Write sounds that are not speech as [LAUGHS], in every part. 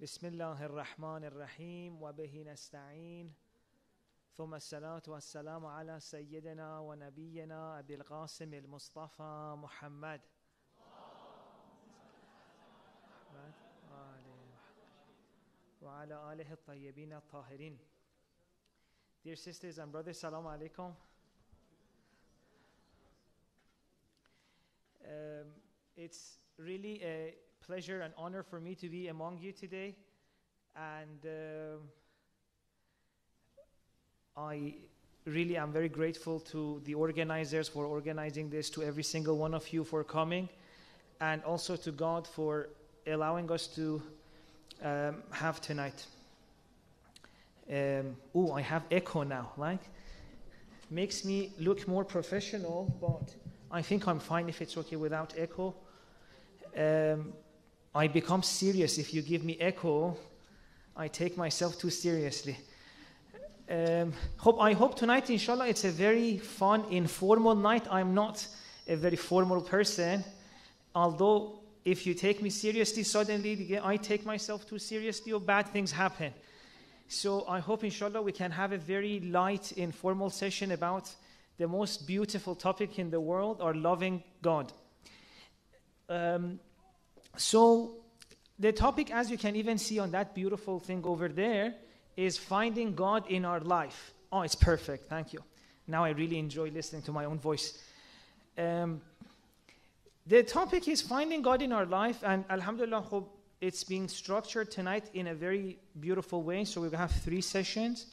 بسم الله الرحمن الرحيم وبه نستعين. ثم الصلاة والسلام على سيدنا ونبينا أبي القاسم المصطفى محمد. وعلى آله الطيبين الطاهرين. Dear sisters and brothers, salam alaikum. Um, it's really a pleasure and honor for me to be among you today. And uh, I really am very grateful to the organizers for organizing this, to every single one of you for coming, and also to God for allowing us to um, have tonight. Um, oh, I have echo now. Like, makes me look more professional, but I think I'm fine if it's okay without echo. Um, I become serious if you give me echo. I take myself too seriously. Um, hope, I hope tonight, inshallah, it's a very fun, informal night. I'm not a very formal person, although if you take me seriously, suddenly I take myself too seriously, or bad things happen. So I hope, inshallah, we can have a very light, informal session about the most beautiful topic in the world, our loving God. Um, so the topic, as you can even see on that beautiful thing over there, is finding God in our life. Oh, it's perfect. Thank you. Now I really enjoy listening to my own voice. Um, the topic is finding God in our life, and Alhamdulillah, it's being structured tonight in a very beautiful way. So we're going to have three sessions.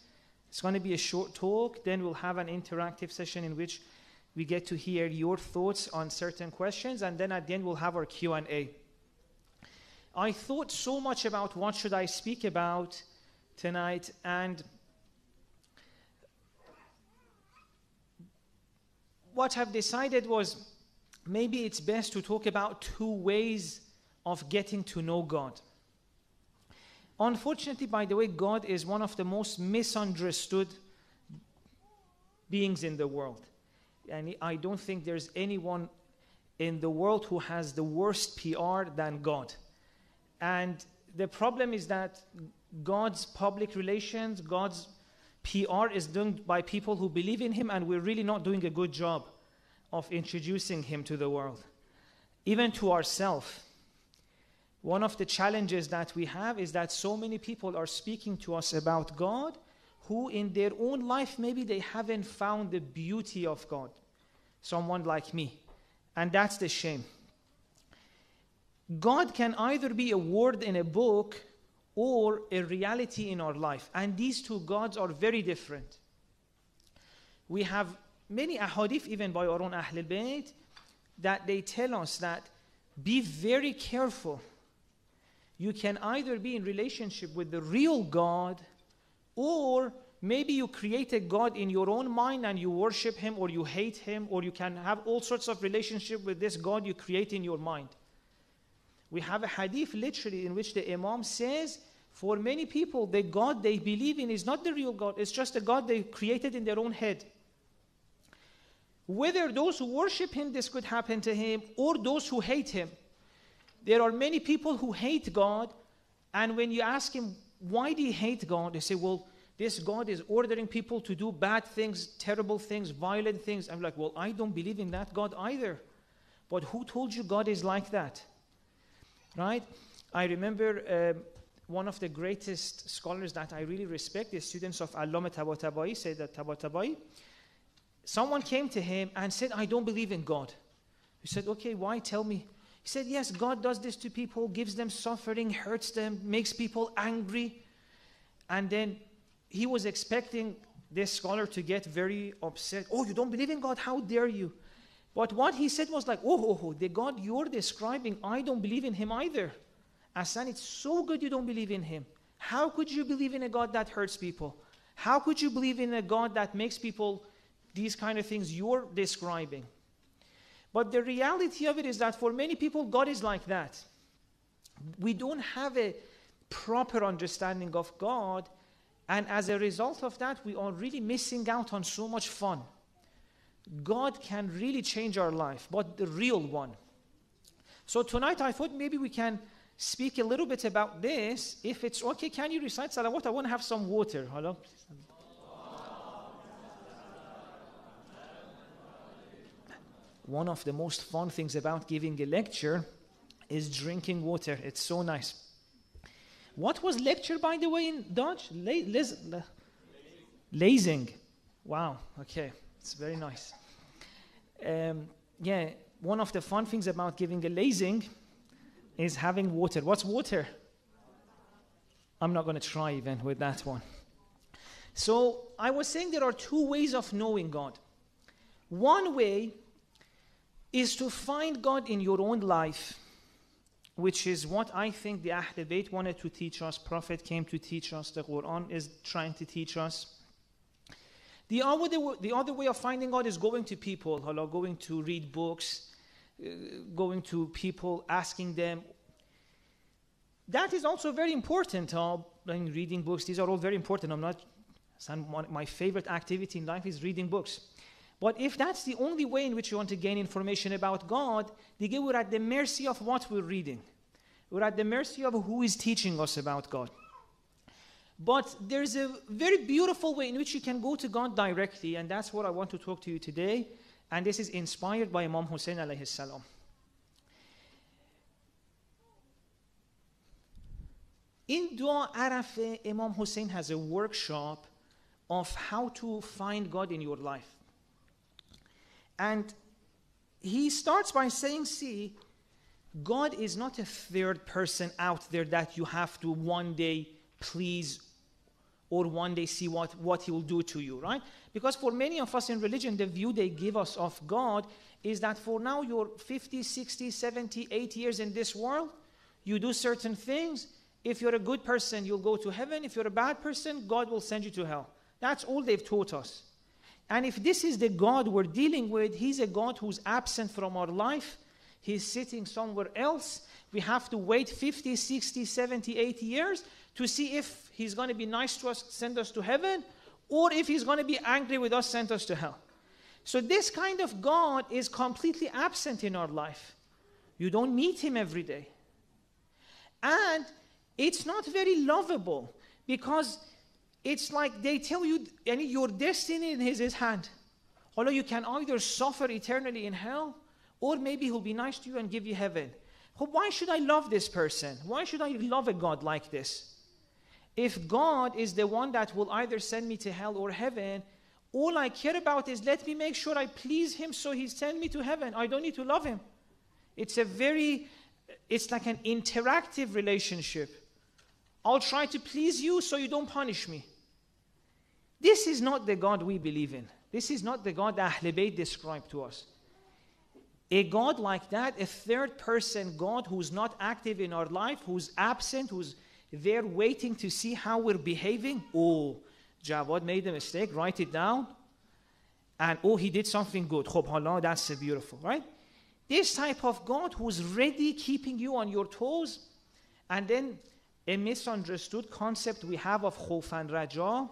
It's going to be a short talk. Then we'll have an interactive session in which we get to hear your thoughts on certain questions, and then at the end we'll have our Q and A. I thought so much about what should I speak about tonight, and what I've decided was maybe it's best to talk about two ways of getting to know God. Unfortunately, by the way, God is one of the most misunderstood beings in the world. And I don't think there's anyone in the world who has the worst PR than God. And the problem is that God's public relations, God's PR is done by people who believe in Him, and we're really not doing a good job of introducing Him to the world, even to ourselves. One of the challenges that we have is that so many people are speaking to us about God who, in their own life, maybe they haven't found the beauty of God. Someone like me. And that's the shame. God can either be a word in a book or a reality in our life. And these two gods are very different. We have many ahadith, even by our own Ahlul Bayt, that they tell us that be very careful you can either be in relationship with the real God or maybe you create a God in your own mind and you worship him or you hate him or you can have all sorts of relationship with this God you create in your mind. We have a hadith literally in which the Imam says for many people the God they believe in is not the real God, it's just a God they created in their own head. Whether those who worship him, this could happen to him, or those who hate him. There are many people who hate God, and when you ask him, why do you hate God? They say, well, this God is ordering people to do bad things, terrible things, violent things. I'm like, well, I don't believe in that God either. But who told you God is like that? Right? I remember uh, one of the greatest scholars that I really respect, the students of Allama Tabatabai, said that Tabatabai, someone came to him and said, I don't believe in God. He said, okay, why? Tell me. He said, Yes, God does this to people, gives them suffering, hurts them, makes people angry. And then he was expecting this scholar to get very upset. Oh, you don't believe in God? How dare you? But what he said was like, oh, oh, oh the God you're describing, I don't believe in him either. Asan, it's so good you don't believe in him. How could you believe in a God that hurts people? How could you believe in a God that makes people these kind of things you're describing? But the reality of it is that for many people, God is like that. We don't have a proper understanding of God, and as a result of that, we are really missing out on so much fun. God can really change our life, but the real one. So tonight, I thought maybe we can speak a little bit about this. If it's okay, can you recite salawat? I want to have some water. Hello? One of the most fun things about giving a lecture is drinking water. It's so nice. What was lecture, by the way, in Dutch? La- lazing. Wow, okay, it's very nice. Um, yeah, one of the fun things about giving a lazing is having water. What's water? I'm not going to try even with that one. So, I was saying there are two ways of knowing God. One way is to find God in your own life, which is what I think the Ahl Bayt wanted to teach us, Prophet came to teach us, the Quran is trying to teach us. The other, the other way of finding God is going to people, going to read books, uh, going to people, asking them. That is also very important. Uh, reading books, these are all very important. I'm not, my favorite activity in life is reading books. But if that's the only way in which you want to gain information about God, then we're at the mercy of what we're reading. We're at the mercy of who is teaching us about God. But there's a very beautiful way in which you can go to God directly, and that's what I want to talk to you today. And this is inspired by Imam Hussein alayhi salam. In Dua Arafah, Imam Hussein has a workshop of how to find God in your life. And he starts by saying, See, God is not a third person out there that you have to one day please or one day see what, what he will do to you, right? Because for many of us in religion, the view they give us of God is that for now you're 50, 60, 70, 80 years in this world, you do certain things. If you're a good person, you'll go to heaven. If you're a bad person, God will send you to hell. That's all they've taught us. And if this is the God we're dealing with, He's a God who's absent from our life. He's sitting somewhere else. We have to wait 50, 60, 70, 80 years to see if He's going to be nice to us, send us to heaven, or if He's going to be angry with us, send us to hell. So, this kind of God is completely absent in our life. You don't meet Him every day. And it's not very lovable because it's like they tell you any your destiny in his, his hand. Although you can either suffer eternally in hell, or maybe he'll be nice to you and give you heaven. Why should I love this person? Why should I love a God like this? If God is the one that will either send me to hell or heaven, all I care about is let me make sure I please him so he send me to heaven. I don't need to love him. It's a very, it's like an interactive relationship. I'll try to please you so you don't punish me. This is not the God we believe in. This is not the God that Ahl Bayt described to us. A God like that, a third person God who's not active in our life, who's absent, who's there waiting to see how we're behaving. Oh, Jawad made a mistake, write it down. And oh, he did something good. That's beautiful, right? This type of God who's ready keeping you on your toes. And then a misunderstood concept we have of khawf and raja,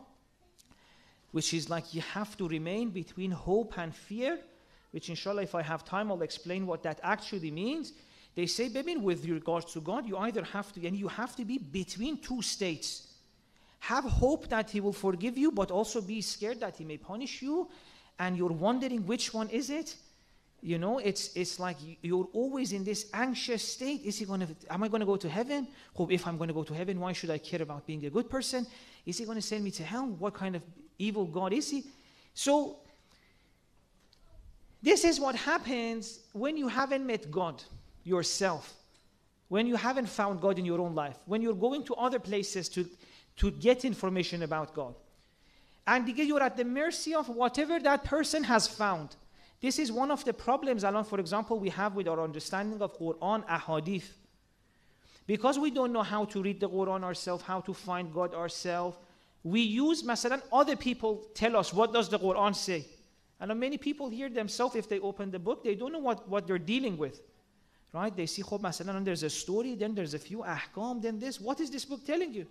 which is like you have to remain between hope and fear, which inshallah, if I have time, I'll explain what that actually means. They say, baby, with regards to God, you either have to, and you have to be between two states. Have hope that He will forgive you, but also be scared that He may punish you, and you're wondering which one is it. You know, it's it's like you're always in this anxious state. Is he going to? Am I going to go to heaven? If I'm going to go to heaven, why should I care about being a good person? Is he going to send me to hell? What kind of evil God is he? So, this is what happens when you haven't met God yourself, when you haven't found God in your own life, when you're going to other places to, to get information about God. And you're at the mercy of whatever that person has found. This is one of the problems, Alan, for example, we have with our understanding of Quran, ahadith. Because we don't know how to read the Quran ourselves, how to find God ourselves, we use, masalan, other people tell us what does the Quran say. And many people hear themselves, if they open the book, they don't know what, what they're dealing with. Right? They see, khob, masalan, there's a story, then there's a few ahkam, then this. What is this book telling you?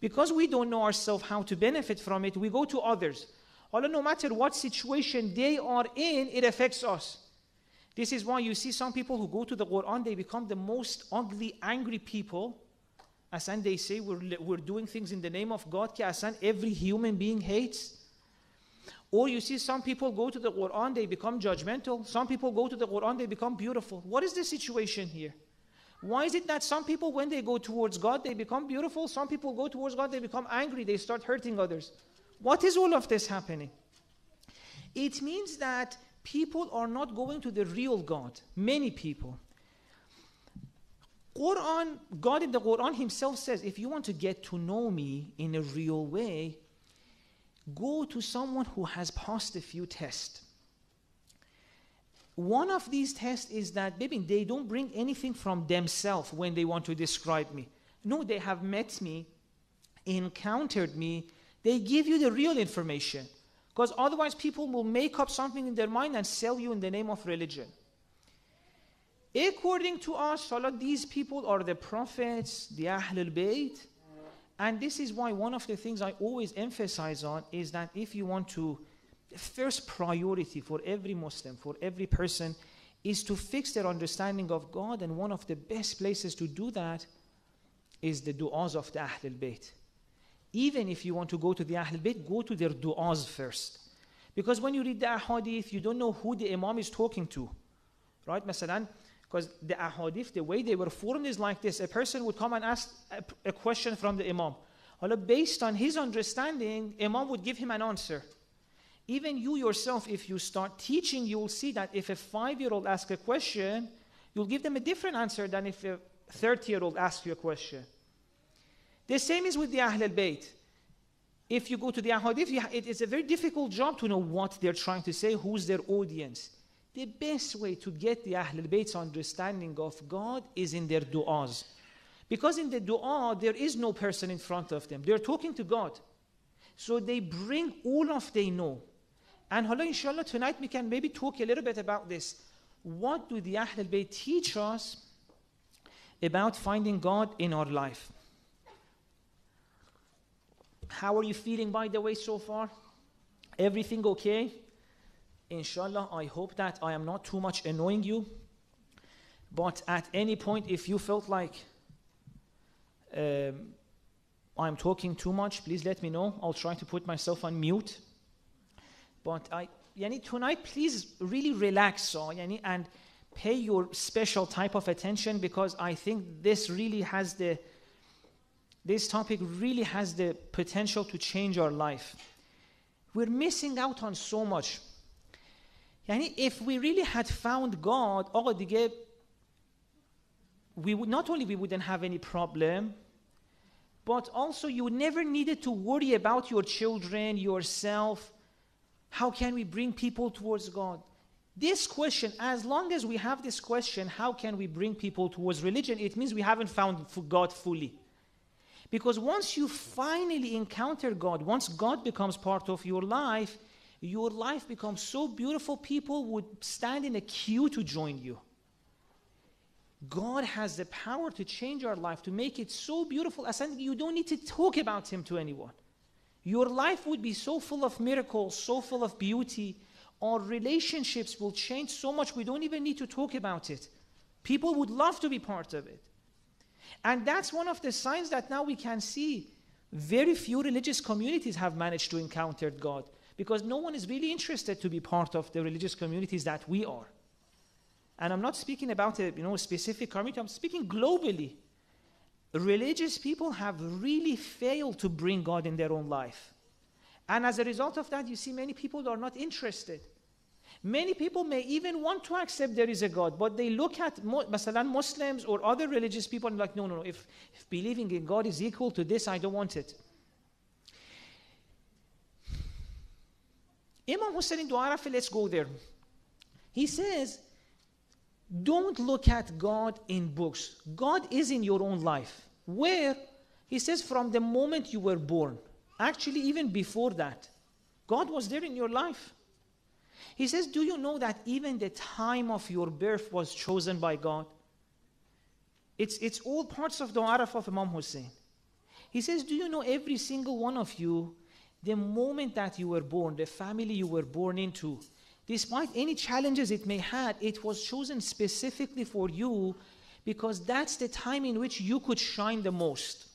Because we don't know ourselves how to benefit from it, we go to others. Although no matter what situation they are in, it affects us. This is why you see some people who go to the Quran, they become the most ugly, angry people. As and they say, we're, we're doing things in the name of God, as every human being hates. Or you see some people go to the Quran, they become judgmental. Some people go to the Quran, they become beautiful. What is the situation here? Why is it that some people, when they go towards God, they become beautiful? Some people go towards God, they become angry, they start hurting others. What is all of this happening? It means that people are not going to the real God. Many people. Quran, God in the Quran Himself says, if you want to get to know me in a real way, go to someone who has passed a few tests. One of these tests is that maybe they don't bring anything from themselves when they want to describe me. No, they have met me, encountered me, they give you the real information. Because otherwise, people will make up something in their mind and sell you in the name of religion. According to us, these people are the prophets, the Ahlul Bayt, and this is why one of the things I always emphasize on is that if you want to, the first priority for every Muslim, for every person, is to fix their understanding of God. And one of the best places to do that is the du'as of the Ahlul Bayt. Even if you want to go to the Ahlul Bayt, go to their du'as first. Because when you read the ahadith, you don't know who the Imam is talking to. Right? Masalan, because the ahadith, the way they were formed is like this. A person would come and ask a, a question from the Imam. Well, based on his understanding, Imam would give him an answer. Even you yourself, if you start teaching, you will see that if a five-year-old asks a question, you'll give them a different answer than if a 30-year-old asks you a question. The same is with the Ahlul Bayt. If you go to the Ahadith, it is a very difficult job to know what they're trying to say, who's their audience the best way to get the Ahlul Bayt's understanding of God is in their du'as. Because in the du'a, there is no person in front of them. They're talking to God. So they bring all of they know. And hala inshallah tonight we can maybe talk a little bit about this. What do the Ahlul Bayt teach us about finding God in our life? How are you feeling by the way so far? Everything okay? Inshallah, I hope that I am not too much annoying you. But at any point, if you felt like um, I'm talking too much, please let me know. I'll try to put myself on mute. But I, yani, tonight, please really relax so, yani, and pay your special type of attention because I think this really has the, this topic really has the potential to change our life. We're missing out on so much. Yani if we really had found God, آقا دیگه we would not only we wouldn't have any problem, but also you never needed to worry about your children, yourself. How can we bring people towards God? This question, as long as we have this question, how can we bring people towards religion? It means we haven't found God fully. Because once you finally encounter God, once God becomes part of your life, your life becomes so beautiful, people would stand in a queue to join you. God has the power to change our life, to make it so beautiful, as you don't need to talk about Him to anyone. Your life would be so full of miracles, so full of beauty. Our relationships will change so much, we don't even need to talk about it. People would love to be part of it. And that's one of the signs that now we can see very few religious communities have managed to encounter God because no one is really interested to be part of the religious communities that we are. And I'm not speaking about a you know, a specific community, I'm speaking globally. Religious people have really failed to bring God in their own life. And as a result of that, you see many people are not interested. Many people may even want to accept there is a God, but they look at Masalan Muslims or other religious people and like, no, no, no, if, if believing in God is equal to this, I don't want it. Imam Hussein in Dua let's go there. He says, don't look at God in books. God is in your own life. Where? He says, from the moment you were born. Actually, even before that, God was there in your life. He says, Do you know that even the time of your birth was chosen by God? It's, it's all parts of the Araf of Imam Hussein. He says, Do you know every single one of you the moment that you were born, the family you were born into, despite any challenges it may had, it was chosen specifically for you because that's the time in which you could shine the most.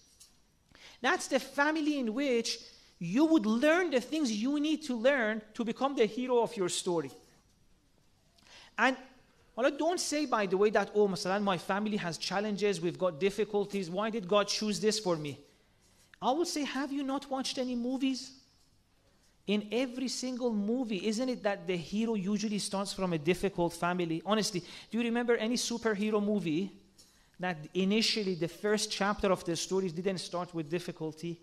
That's the family in which you would learn the things you need to learn to become the hero of your story. And well, don't say, by the way, that, oh, my family has challenges, we've got difficulties. Why did God choose this for me? I would say, have you not watched any movies? In every single movie, isn't it that the hero usually starts from a difficult family? Honestly, do you remember any superhero movie that initially the first chapter of the stories didn't start with difficulty?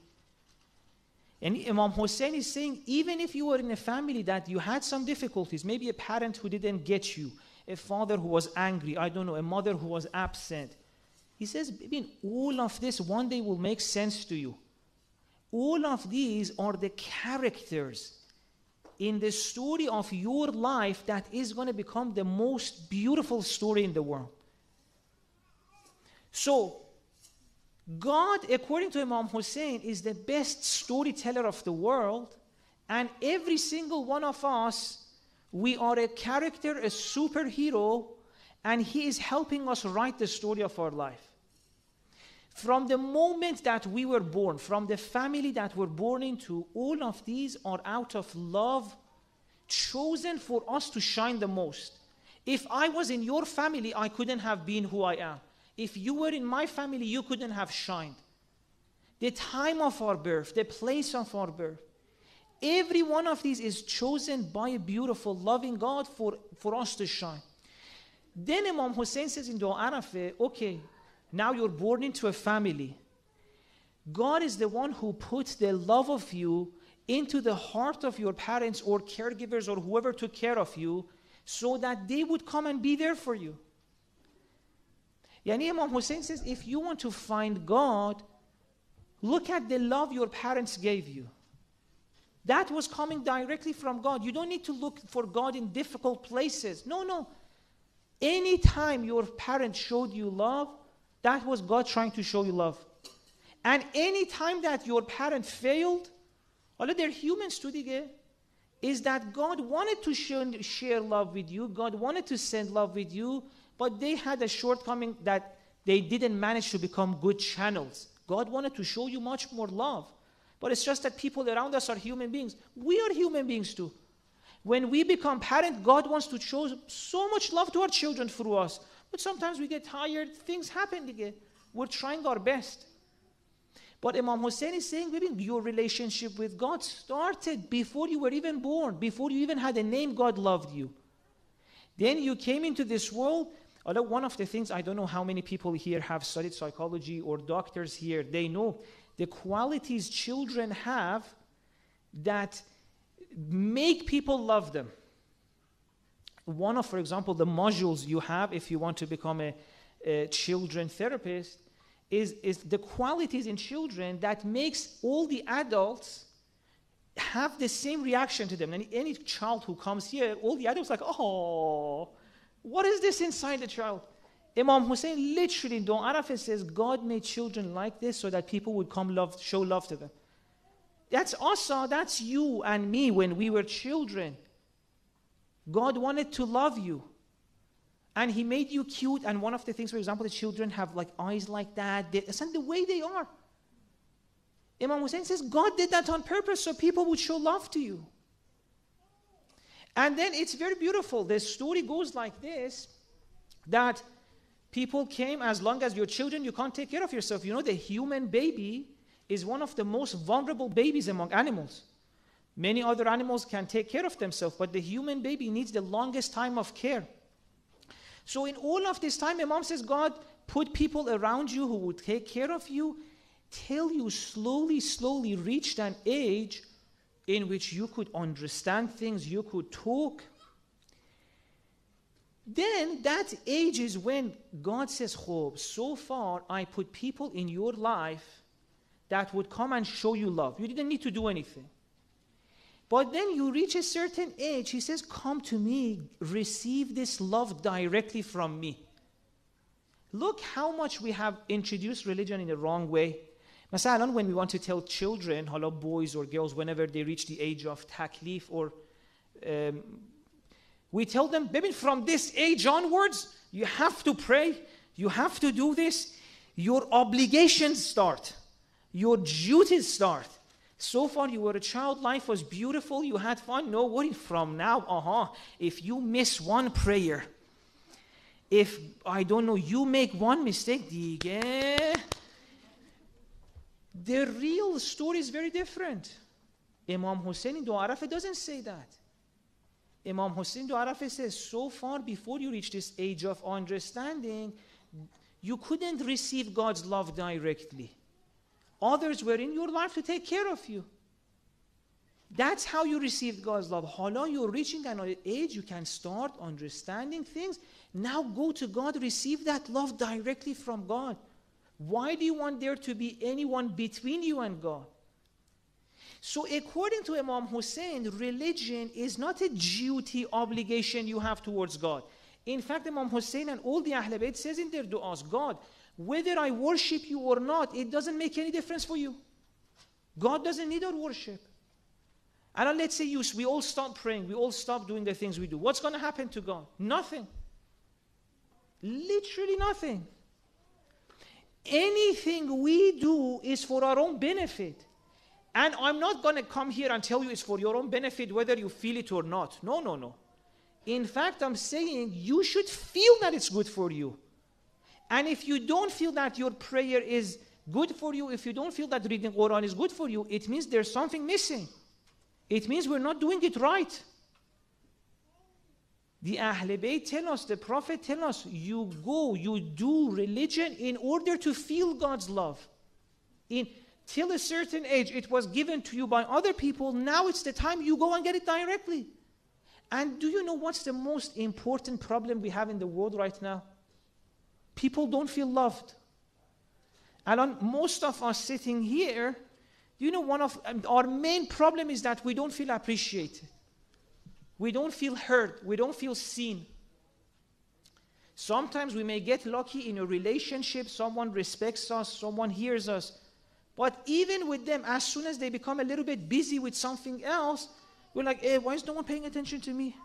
And Imam Hussein is saying, even if you were in a family that you had some difficulties, maybe a parent who didn't get you, a father who was angry, I don't know, a mother who was absent. He says, I mean, all of this one day will make sense to you. All of these are the characters in the story of your life that is going to become the most beautiful story in the world. So, God, according to Imam Hussein, is the best storyteller of the world, and every single one of us, we are a character, a superhero, and He is helping us write the story of our life. From the moment that we were born, from the family that we're born into, all of these are out of love, chosen for us to shine the most. If I was in your family, I couldn't have been who I am. If you were in my family, you couldn't have shined. The time of our birth, the place of our birth, every one of these is chosen by a beautiful, loving God for, for us to shine. Then Imam Hussein says in Dua Arafah, okay, now you're born into a family. God is the one who puts the love of you into the heart of your parents or caregivers or whoever took care of you so that they would come and be there for you. Yani Imam Hussein says, if you want to find God, look at the love your parents gave you. That was coming directly from God. You don't need to look for God in difficult places. No, no. Anytime your parents showed you love, that was God trying to show you love. And anytime that your parent failed, although they're humans too, is that God wanted to share love with you, God wanted to send love with you, but they had a shortcoming that they didn't manage to become good channels. God wanted to show you much more love. But it's just that people around us are human beings. We are human beings too. When we become parent, God wants to show so much love to our children through us. But sometimes we get tired, things happen again. We're trying our best. But Imam Hussein is saying, maybe your relationship with God started before you were even born, before you even had a name, God loved you. Then you came into this world, Although one of the things, I don't know how many people here have studied psychology or doctors here, they know the qualities children have that make people love them. One of, for example, the modules you have if you want to become a, a children therapist is, is the qualities in children that makes all the adults have the same reaction to them. And any child who comes here, all the adults like, oh, what is this inside the child? Imam Hussein literally, Dua Arafah says, God made children like this so that people would come love, show love to them. That's us, that's you and me when we were children. God wanted to love you. And He made you cute. And one of the things, for example, the children have like eyes like that. They, not the way they are. Imam Hussein says, God did that on purpose so people would show love to you. And then it's very beautiful. The story goes like this that people came, as long as your children, you can't take care of yourself. You know, the human baby is one of the most vulnerable babies among animals. Many other animals can take care of themselves, but the human baby needs the longest time of care. So, in all of this time, Imam says, God put people around you who would take care of you till you slowly, slowly reached an age in which you could understand things, you could talk. Then that age is when God says, Khob, so far I put people in your life that would come and show you love. You didn't need to do anything. But then you reach a certain age, he says, Come to me, receive this love directly from me. Look how much we have introduced religion in the wrong way. مثلا when we want to tell children حالا boys or girls whenever they reach the age of taklif or um, We tell them, baby, from this age onwards, you have to pray, you have to do this. Your obligations start, your duties start. So far, you were a child, life was beautiful, you had fun. No worry, from now, uh huh. If you miss one prayer, if I don't know, you make one mistake, دیگه the real story is very different. Imam Hussein in Du'arafa doesn't say that. Imam Hussein Du'arafa says, so far before you reach this age of understanding, you couldn't receive God's love directly. Others were in your life to take care of you. That's how you received God's love. Hala, you're reaching an age you can start understanding things. Now go to God, receive that love directly from God. Why do you want there to be anyone between you and God? So, according to Imam Hussein, religion is not a duty obligation you have towards God. In fact, Imam Hussein and all the Ahl Bayt says in their du'as, God, whether I worship you or not, it doesn't make any difference for you. God doesn't need our worship. And let's say you, we all stop praying, we all stop doing the things we do. What's going to happen to God? Nothing. Literally nothing. Anything we do is for our own benefit. And I'm not going to come here and tell you it's for your own benefit whether you feel it or not. No, no, no. In fact, I'm saying you should feel that it's good for you. And if you don't feel that your prayer is good for you, if you don't feel that reading Quran is good for you, it means there's something missing. It means we're not doing it right. The Ahl Bayt tell us, the Prophet tell us, you go, you do religion in order to feel God's love. In till a certain age, it was given to you by other people. Now it's the time you go and get it directly. And do you know what's the most important problem we have in the world right now? People don't feel loved. And most of us sitting here, you know, one of um, our main problem is that we don't feel appreciated. We don't feel heard. We don't feel seen. Sometimes we may get lucky in a relationship, someone respects us, someone hears us. But even with them, as soon as they become a little bit busy with something else, we're like, hey, why is no one paying attention to me?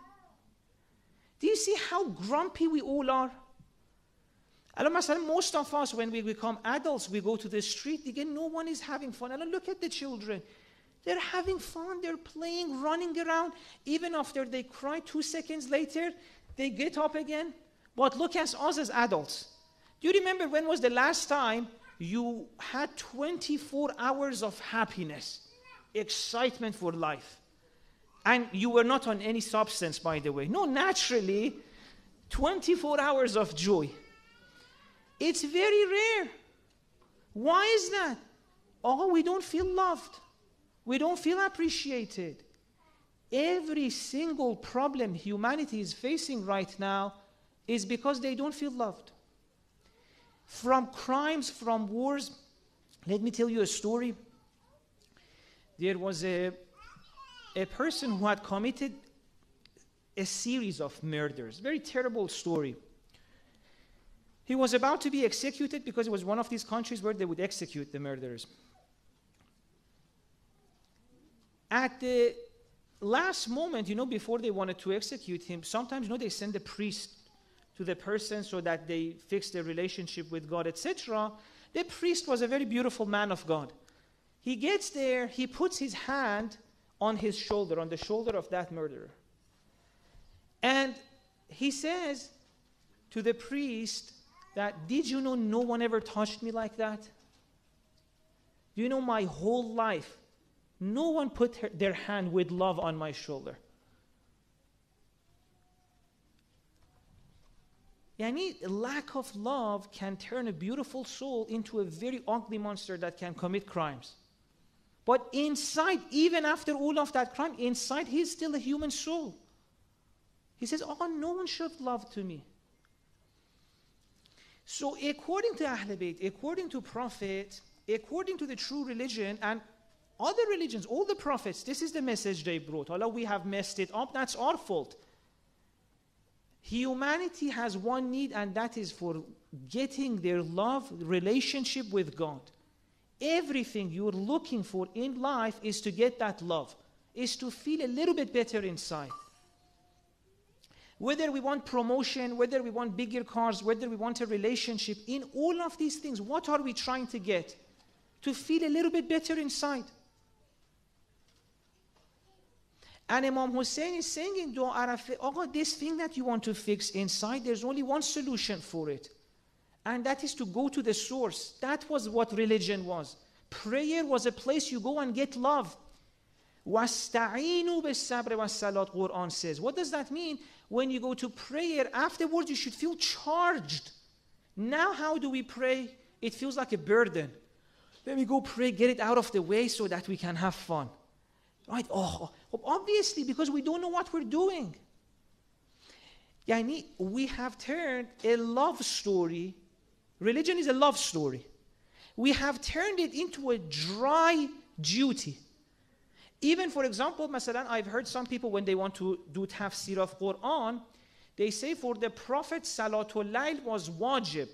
Do you see how grumpy we all are? Most of us, when we become adults, we go to the street, again, no one is having fun. And look at the children. They're having fun, they're playing, running around. Even after they cry two seconds later, they get up again. But look at us as adults. Do you remember when was the last time you had 24 hours of happiness, excitement for life? And you were not on any substance, by the way. No, naturally, 24 hours of joy. It's very rare. Why is that? Oh, we don't feel loved. We don't feel appreciated. Every single problem humanity is facing right now is because they don't feel loved. From crimes, from wars, let me tell you a story. There was a, a person who had committed a series of murders. Very terrible story. He was about to be executed because it was one of these countries where they would execute the murderers. At the last moment, you know, before they wanted to execute him, sometimes, you know, they send a priest to the person so that they fix their relationship with God, etc. The priest was a very beautiful man of God. He gets there, he puts his hand on his shoulder, on the shoulder of that murderer. And he says to the priest, that did you know no one ever touched me like that? Do you know my whole life? No one put her, their hand with love on my shoulder. Yani lack of love can turn a beautiful soul into a very ugly monster that can commit crimes. But inside, even after all of that crime, inside he's still a human soul. He says, Oh, no one showed love to me. So according to Ahl Bayt, according to Prophet, according to the true religion and other religions, all the prophets, this is the message they brought. Allah, we have messed it up, that's our fault. Humanity has one need, and that is for getting their love relationship with God. Everything you're looking for in life is to get that love, is to feel a little bit better inside. Whether we want promotion, whether we want bigger cars, whether we want a relationship, in all of these things, what are we trying to get? To feel a little bit better inside. And Imam Hussein is saying in Dua oh, this thing that you want to fix inside, there's only one solution for it. And that is to go to the source. That was what religion was. Prayer was a place you go and get love. Wasta'inu bis-sabr was-salat Quran says. What does that mean? When you go to prayer, afterwards you should feel charged. Now how do we pray? It feels like a burden. Let me go pray, get it out of the way so that we can have fun. Right? Oh, oh, obviously because we don't know what we're doing. Yani, we have turned a love story. Religion is a love story. We have turned it into a dry duty. Even, for example, Masalan, I've heard some people when they want to do tafsir of Quran, they say for the Prophet, Salatul Layl was wajib.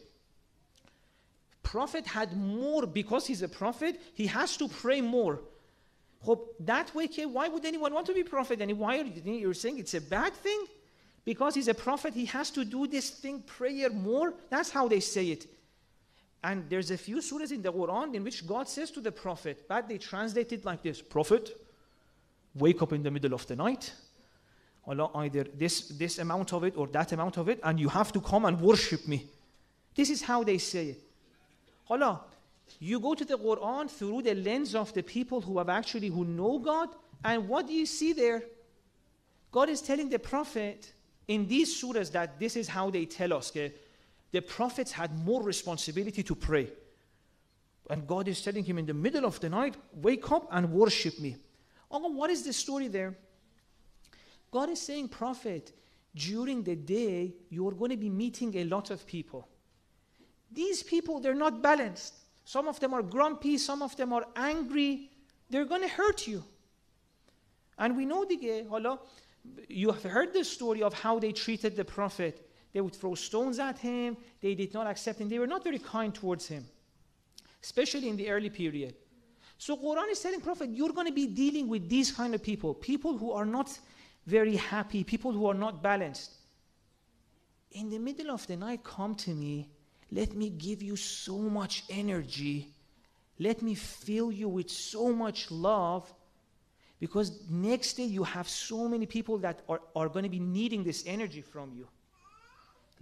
Prophet had more, because he's a prophet, he has to pray more. that way, why would anyone want to be prophet? And why are you you're saying it's a bad thing? Because he's a prophet, he has to do this thing, prayer more. That's how they say it. And there's a few surahs in the Quran in which God says to the prophet, but they translate it like this Prophet, wake up in the middle of the night. Allah, either this, this amount of it or that amount of it, and you have to come and worship me. This is how they say it. Allah, you go to the Quran through the lens of the people who have actually who know God, and what do you see there? God is telling the Prophet in these surahs that this is how they tell us. Okay? The prophets had more responsibility to pray. And God is telling him in the middle of the night, wake up and worship me. Oh, what is the story there? God is saying, Prophet, during the day, you're going to be meeting a lot of people. These people, they're not balanced. Some of them are grumpy, some of them are angry. They're going to hurt you. And we know the Allah, you have heard the story of how they treated the Prophet. They would throw stones at him, they did not accept him, they were not very kind towards him, especially in the early period. So Quran is telling Prophet, you're going to be dealing with these kind of people, people who are not very happy, people who are not balanced. In the middle of the night, come to me. Let me give you so much energy. Let me fill you with so much love. Because next day you have so many people that are, are going to be needing this energy from you.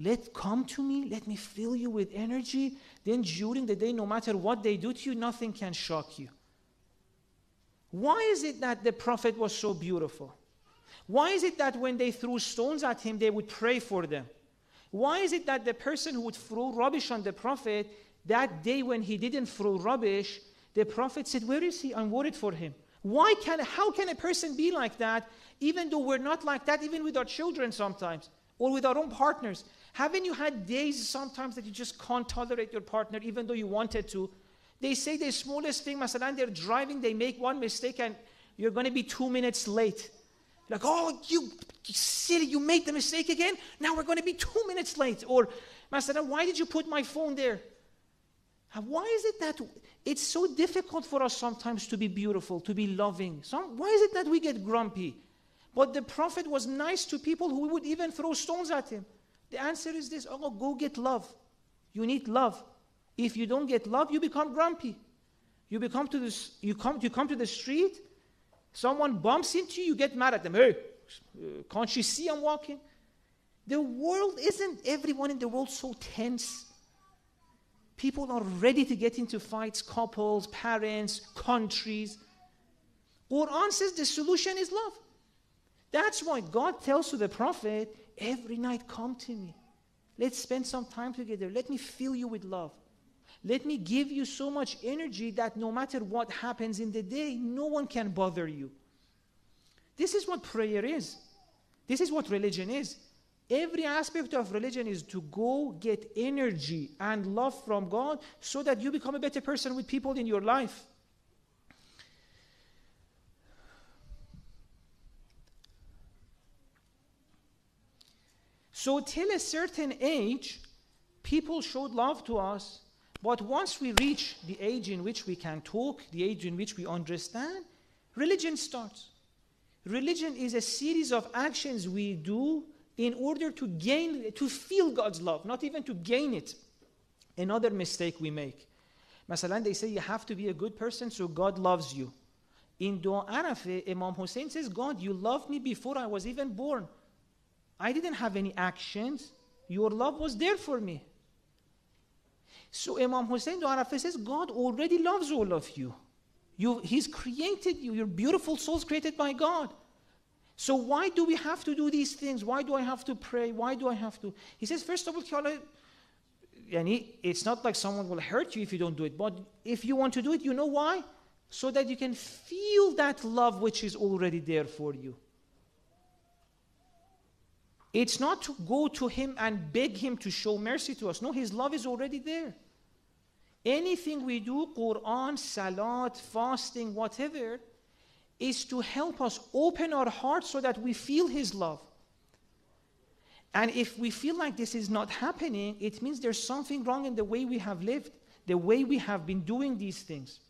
Let come to me, let me fill you with energy. Then during the day, no matter what they do to you, nothing can shock you. Why is it that the prophet was so beautiful? Why is it that when they threw stones at him, they would pray for them? Why is it that the person who would throw rubbish on the prophet, that day when he didn't throw rubbish, the prophet said, Where is he? I'm worried for him. Why can, how can a person be like that, even though we're not like that, even with our children sometimes, or with our own partners? Haven't you had days sometimes that you just can't tolerate your partner, even though you wanted to? They say the smallest thing, masalan, they're driving, they make one mistake and you're going to be two minutes late. Like, oh, you silly, you made the mistake again? Now we're going to be two minutes late. Or, masalan, why did you put my phone there? Why is it that it's so difficult for us sometimes to be beautiful, to be loving? Some, why is it that we get grumpy? But the Prophet was nice to people who would even throw stones at him. The answer is this oh, go get love. You need love. If you don't get love, you become grumpy. You become to this, you come, you come to the street, someone bumps into you, you get mad at them. Hey, uh, can't you see I'm walking? The world isn't everyone in the world so tense. People are ready to get into fights, couples, parents, countries. Quran says the solution is love. That's why God tells to the prophet, every night come to me. Let's spend some time together. Let me fill you with love. Let me give you so much energy that no matter what happens in the day, no one can bother you. This is what prayer is. This is what religion is. Every aspect of religion is to go get energy and love from God so that you become a better person with people in your life. So, till a certain age, people showed love to us but once we reach the age in which we can talk, the age in which we understand, religion starts. Religion is a series of actions we do in order to gain, to feel God's love, not even to gain it. Another mistake we make. Masalan, they say you have to be a good person so God loves you. In Dua Arafah, Imam Hussein says, God, you loved me before I was even born. I didn't have any actions. Your love was there for me. So Imam Hussein Dua Arafah says, God already loves all of you. you. He's created you. Your beautiful souls created by God. So why do we have to do these things? Why do I have to pray? Why do I have to? He says, first of all, it's not like someone will hurt you if you don't do it. But if you want to do it, you know why? So that you can feel that love which is already there for you. It's not to go to Him and beg Him to show mercy to us. No, His love is already there. Anything we do, Quran, Salat, fasting, whatever, is to help us open our hearts so that we feel His love. And if we feel like this is not happening, it means there's something wrong in the way we have lived, the way we have been doing these things.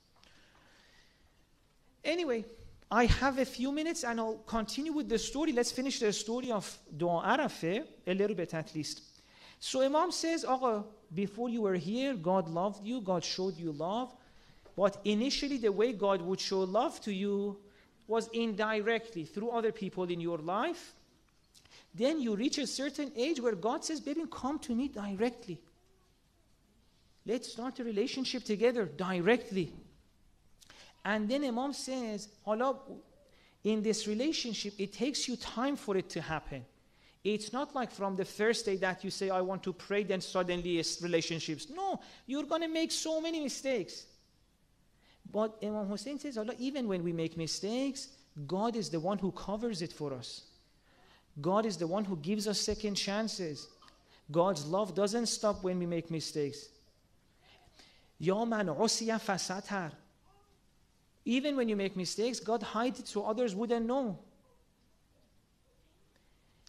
Anyway, I have a few minutes and I'll continue with the story. Let's finish the story of Dua Arafah, a little bit at least. So Imam says, oh, before you were here, God loved you, God showed you love. But initially, the way God would show love to you was indirectly through other people in your life. Then you reach a certain age where God says, Baby, come to me directly. Let's start a relationship together directly. And then Imam says, Allah, in this relationship, it takes you time for it to happen. It's not like from the first day that you say, I want to pray, then suddenly it's relationships. No, you're going to make so many mistakes. But Imam Hussein says, Allah, even when we make mistakes, God is the one who covers it for us. God is the one who gives us second chances. God's love doesn't stop when we make mistakes. Ya man usiya fasatar. Even when you make mistakes, God hides it so others wouldn't know.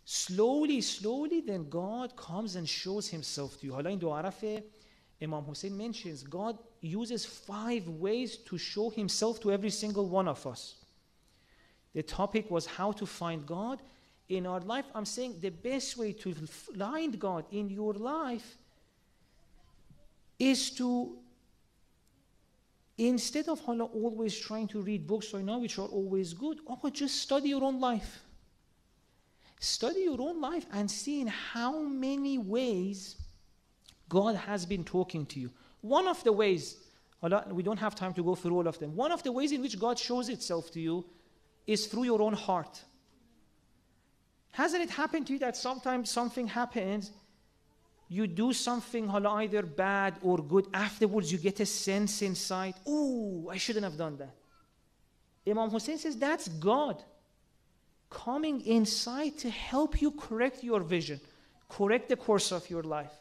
Slowly, slowly, then God comes and shows himself to you. In Dua Arafah, Imam Hussein mentions God uses five ways to show himself to every single one of us. The topic was how to find God in our life. I'm saying the best way to find God in your life is to, instead of always trying to read books right now, which are always good, oh, just study your own life. Study your own life and see in how many ways God has been talking to you. One of the ways, we don't have time to go through all of them. One of the ways in which God shows itself to you is through your own heart. Hasn't it happened to you that sometimes something happens, you do something either bad or good, afterwards you get a sense inside, oh, I shouldn't have done that. Imam Hussein says that's God coming inside to help you correct your vision, correct the course of your life.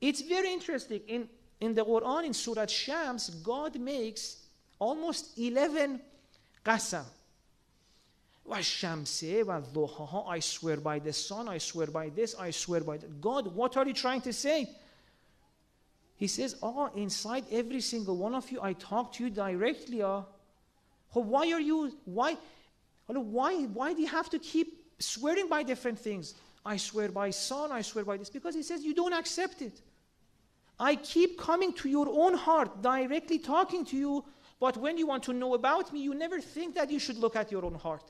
It's very interesting. In, in the Quran, in Surah Shams, God makes almost 11 qasam. I swear by the sun, I swear by this, I swear by that. God, what are you trying to say? He says, Ah, oh, inside every single one of you, I talk to you directly. Ah. Oh, why are you, why, why, why do you have to keep swearing by different things? I swear by sun, I swear by this. Because he says, You don't accept it. I keep coming to your own heart, directly talking to you. But when you want to know about me, you never think that you should look at your own heart.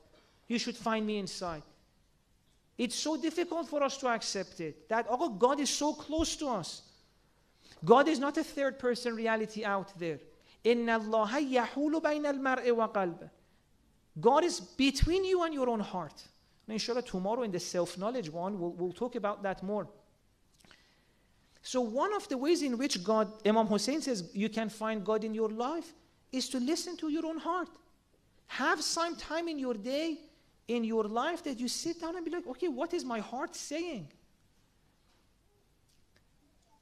You should find me inside. It's so difficult for us to accept it that, oh, God is so close to us. God is not a third person reality out there. God is between you and your own heart. And inshallah, tomorrow in the self knowledge one, we'll, we'll talk about that more. So, one of the ways in which God, Imam Hussein says, you can find God in your life is to listen to your own heart. Have some time in your day, in your life, that you sit down and be like, okay, what is my heart saying?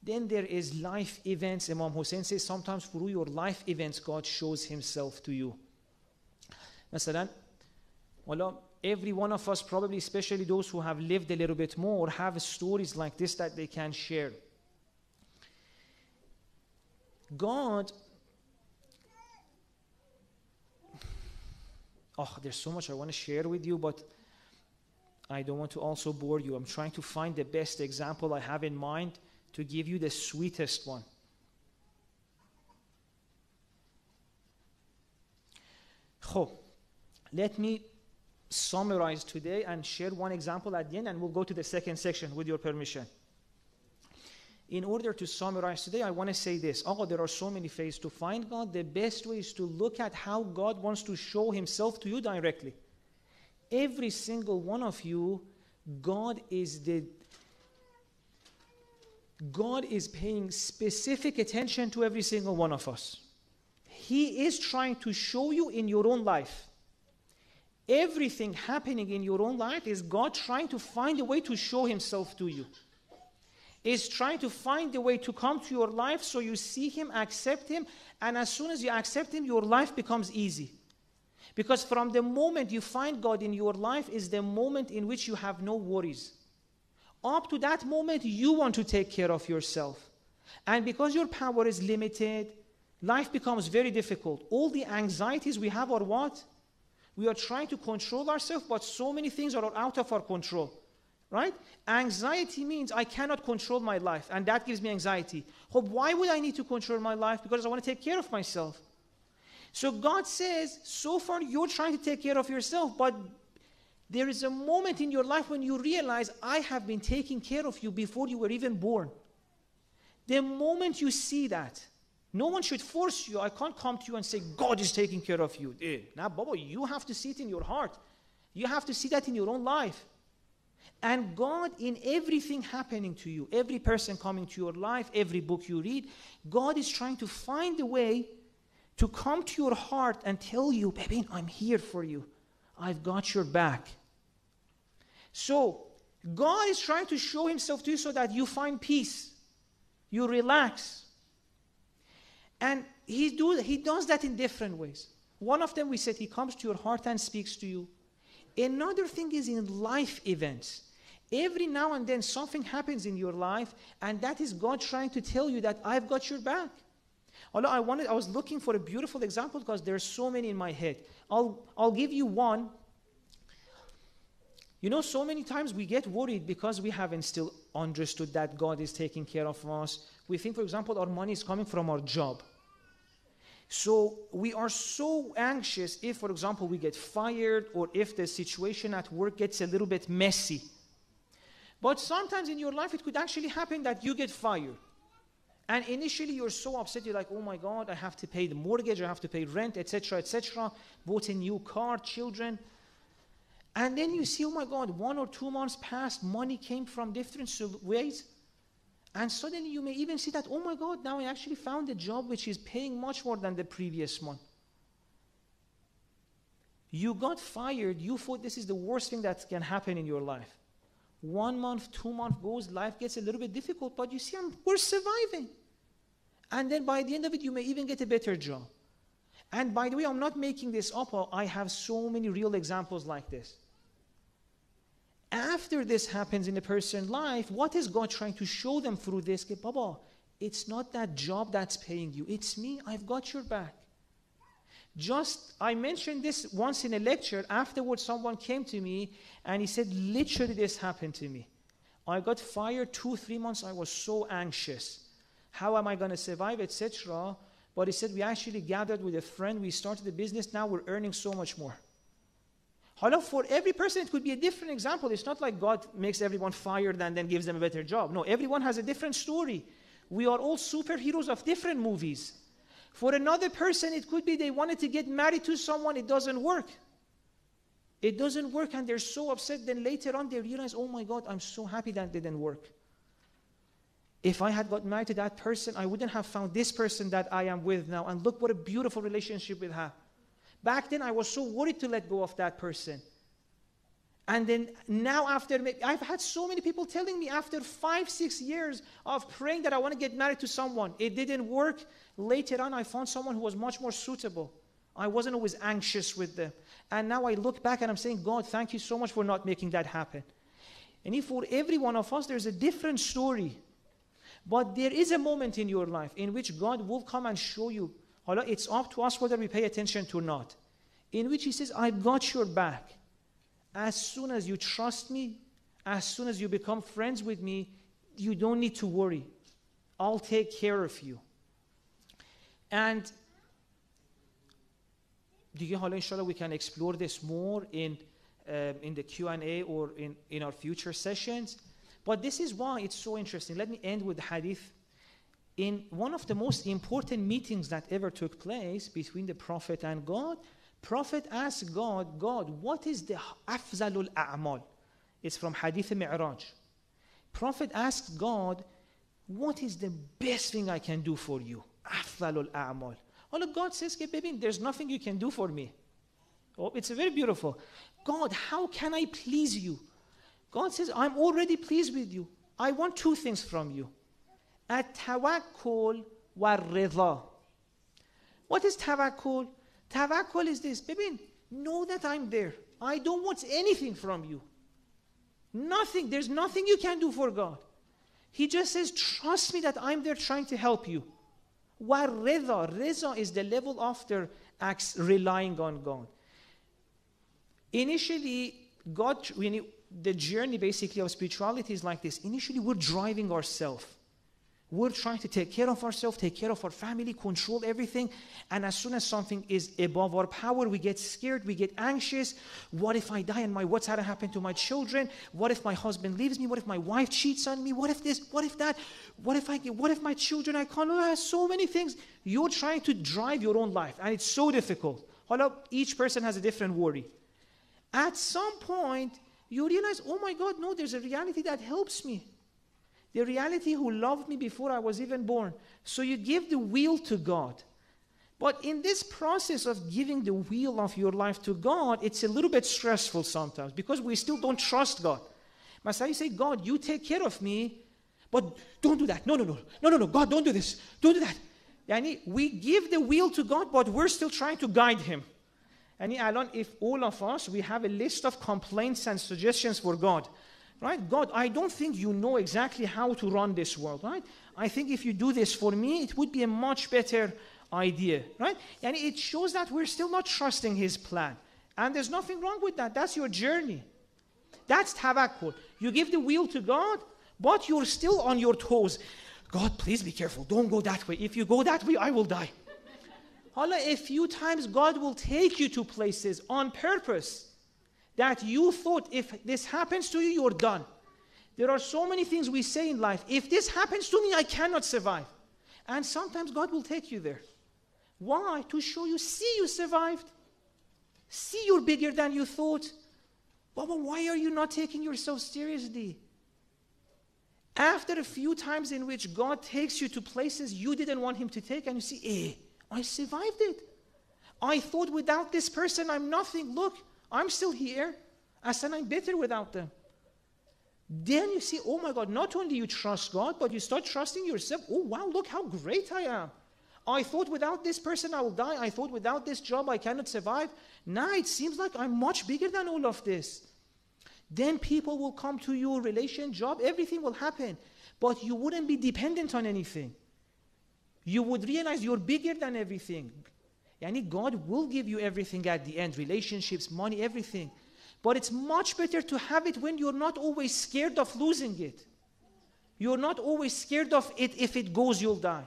Then there is life events. Imam Hussein says sometimes through your life events, God shows himself to you. مثلا well, every one of us probably especially those who have lived a little bit more have stories like this that they can share god oh there's so much i want to share with you but I don't want to also bore you. I'm trying to find the best example I have in mind to give you the sweetest one. خب let me summarize today and share one example at the end, and we'll go to the second section with your permission. In order to summarize today, I want to say this. Oh, there are so many ways to find God. The best way is to look at how God wants to show Himself to you directly. Every single one of you, God is the God is paying specific attention to every single one of us. He is trying to show you in your own life. Everything happening in your own life is God trying to find a way to show Himself to you. Is trying to find a way to come to your life so you see Him, accept Him, and as soon as you accept Him, your life becomes easy. Because from the moment you find God in your life is the moment in which you have no worries. Up to that moment, you want to take care of yourself. And because your power is limited, life becomes very difficult. All the anxieties we have are what? We are trying to control ourselves, but so many things are out of our control. Right? Anxiety means I cannot control my life, and that gives me anxiety. Why would I need to control my life? Because I want to take care of myself. So God says, so far you're trying to take care of yourself, but there is a moment in your life when you realize, I have been taking care of you before you were even born. The moment you see that, no one should force you. I can't come to you and say, God is taking care of you. Eh, now, Baba, you have to see it in your heart. You have to see that in your own life. And God, in everything happening to you, every person coming to your life, every book you read, God is trying to find a way to come to your heart and tell you, baby, I'm here for you. I've got your back. So, God is trying to show Himself to you so that you find peace, you relax. And he, do, he does that in different ways. One of them, we said, He comes to your heart and speaks to you. Another thing is in life events. Every now and then something happens in your life, and that is God trying to tell you that I've got your back. Although I wanted, I was looking for a beautiful example because there are so many in my head. I'll, I'll give you one. You know, so many times we get worried because we haven't still understood that God is taking care of us. We think, for example, our money is coming from our job. So we are so anxious if, for example, we get fired or if the situation at work gets a little bit messy. But sometimes in your life, it could actually happen that you get fired. And initially, you're so upset. You're like, "Oh my God, I have to pay the mortgage, I have to pay rent, etc., etc." Bought a new car, children, and then you see, "Oh my God, one or two months passed. Money came from different ways." And suddenly you may even see that, oh my God, now I actually found a job which is paying much more than the previous one. You got fired, you thought this is the worst thing that can happen in your life. One month, two months goes, life gets a little bit difficult, but you see, I'm, we're surviving. And then by the end of it, you may even get a better job. And by the way, I'm not making this up. I have so many real examples like this. After this happens in a person's life, what is God trying to show them through this? Baba, it's not that job that's paying you. It's me. I've got your back. Just, I mentioned this once in a lecture. Afterwards, someone came to me and he said, literally, this happened to me. I got fired two, three months. I was so anxious. How am I going to survive, etc. But he said, we actually gathered with a friend. We started a business. Now we're earning so much more. However, for every person, it could be a different example. It's not like God makes everyone fired and then gives them a better job. No, everyone has a different story. We are all superheroes of different movies. For another person, it could be they wanted to get married to someone, it doesn't work. It doesn't work, and they're so upset. Then later on, they realize, oh my God, I'm so happy that didn't work. If I had got married to that person, I wouldn't have found this person that I am with now. And look what a beautiful relationship we have. Back then, I was so worried to let go of that person. And then now, after I've had so many people telling me after five, six years of praying that I want to get married to someone, it didn't work. Later on, I found someone who was much more suitable. I wasn't always anxious with them. And now I look back and I'm saying, God, thank you so much for not making that happen. And if for every one of us, there's a different story. But there is a moment in your life in which God will come and show you it's up to us whether we pay attention to or not. In which He says, I've got your back. as soon as you trust me, as soon as you become friends with me, you don't need to worry. I'll take care of you. And دیگه حالا inshallah we can explore this more in um, in the Q&A or in, in our future sessions. But this is why it's so interesting. Let me end with the hadith. In one of the most important meetings that ever took place between the Prophet and God, Prophet asked God, God, what is the afzalul a'mal? It's from Hadith Mi'raj. Prophet asked God, what is the best thing I can do for you? Afzalul a'mal. Oh, All God says, baby, there's nothing you can do for me. Oh, it's very beautiful. God, how can I please you? God says, I'm already pleased with you. I want two things from you. At-tawakkul wa What is tawakkul? Tawakkul is this. Baby, know that I'm there. I don't want anything from you. Nothing. There's nothing you can do for God. He just says, trust me that I'm there trying to help you. Wa reza. Reza is the level after acts relying on God. Initially, God, when the journey basically of spirituality is like this. Initially, we're driving ourselves. We're trying to take care of ourselves, take care of our family, control everything. And as soon as something is above our power, we get scared, we get anxious. What if I die and my what's to happen to my children? What if my husband leaves me? What if my wife cheats on me? What if this? What if that? What if I get, what if my children I can't? Oh, so many things. You're trying to drive your own life, and it's so difficult. Hold each person has a different worry. At some point, you realize, oh my God, no, there's a reality that helps me. The reality who loved me before I was even born. So you give the will to God. But in this process of giving the will of your life to God, it's a little bit stressful sometimes because we still don't trust God. Must I say, God, you take care of me, but don't do that. No, no, no. No, no, no. God, don't do this. Don't do that. Yani, we give the will to God, but we're still trying to guide Him. And Alon, if all of us, we have a list of complaints and suggestions for God, right? God, I don't think you know exactly how to run this world, right? I think if you do this for me, it would be a much better idea, right? And it shows that we're still not trusting His plan. And there's nothing wrong with that. That's your journey. That's tawakkul. You give the wheel to God, but you're still on your toes. God, please be careful. Don't go that way. If you go that way, I will die. [LAUGHS] Allah, a few times God will take you to places on purpose that you thought if this happens to you, you're done. There are so many things we say in life. If this happens to me, I cannot survive. And sometimes God will take you there. Why? To show you, see, you survived. See, you're bigger than you thought. Baba, why are you not taking yourself seriously? After a few times in which God takes you to places you didn't want Him to take, and you see, eh, I survived it. I thought without this person I'm nothing. Look, I'm still here. I said I'm better without them. Then you see, oh my God, not only you trust God, but you start trusting yourself. Oh wow, look how great I am. I thought without this person I will die. I thought without this job I cannot survive. Now it seems like I'm much bigger than all of this. Then people will come to you, relation, job, everything will happen. But you wouldn't be dependent on anything you would realize you're bigger than everything. Yani God will give you everything at the end relationships, money, everything. But it's much better to have it when you're not always scared of losing it. You're not always scared of it if it goes, you'll die.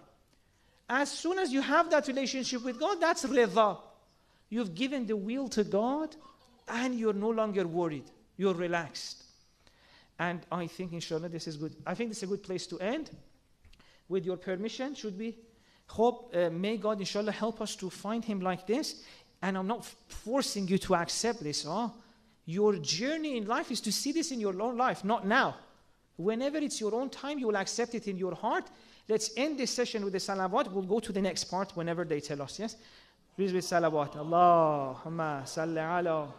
As soon as you have that relationship with God, that's rida. You've given the will to God and you're no longer worried. You're relaxed. And I think, inshallah, this is good. I think this is a good place to end. With your permission, should we? Hope, uh, may God, inshallah, help us to find Him like this. And I'm not forcing you to accept this. Huh? Your journey in life is to see this in your own life, not now. Whenever it's your own time, you will accept it in your heart. Let's end this session with the salawat. We'll go to the next part whenever they tell us, yes? Please with salawat. Allahumma salli ala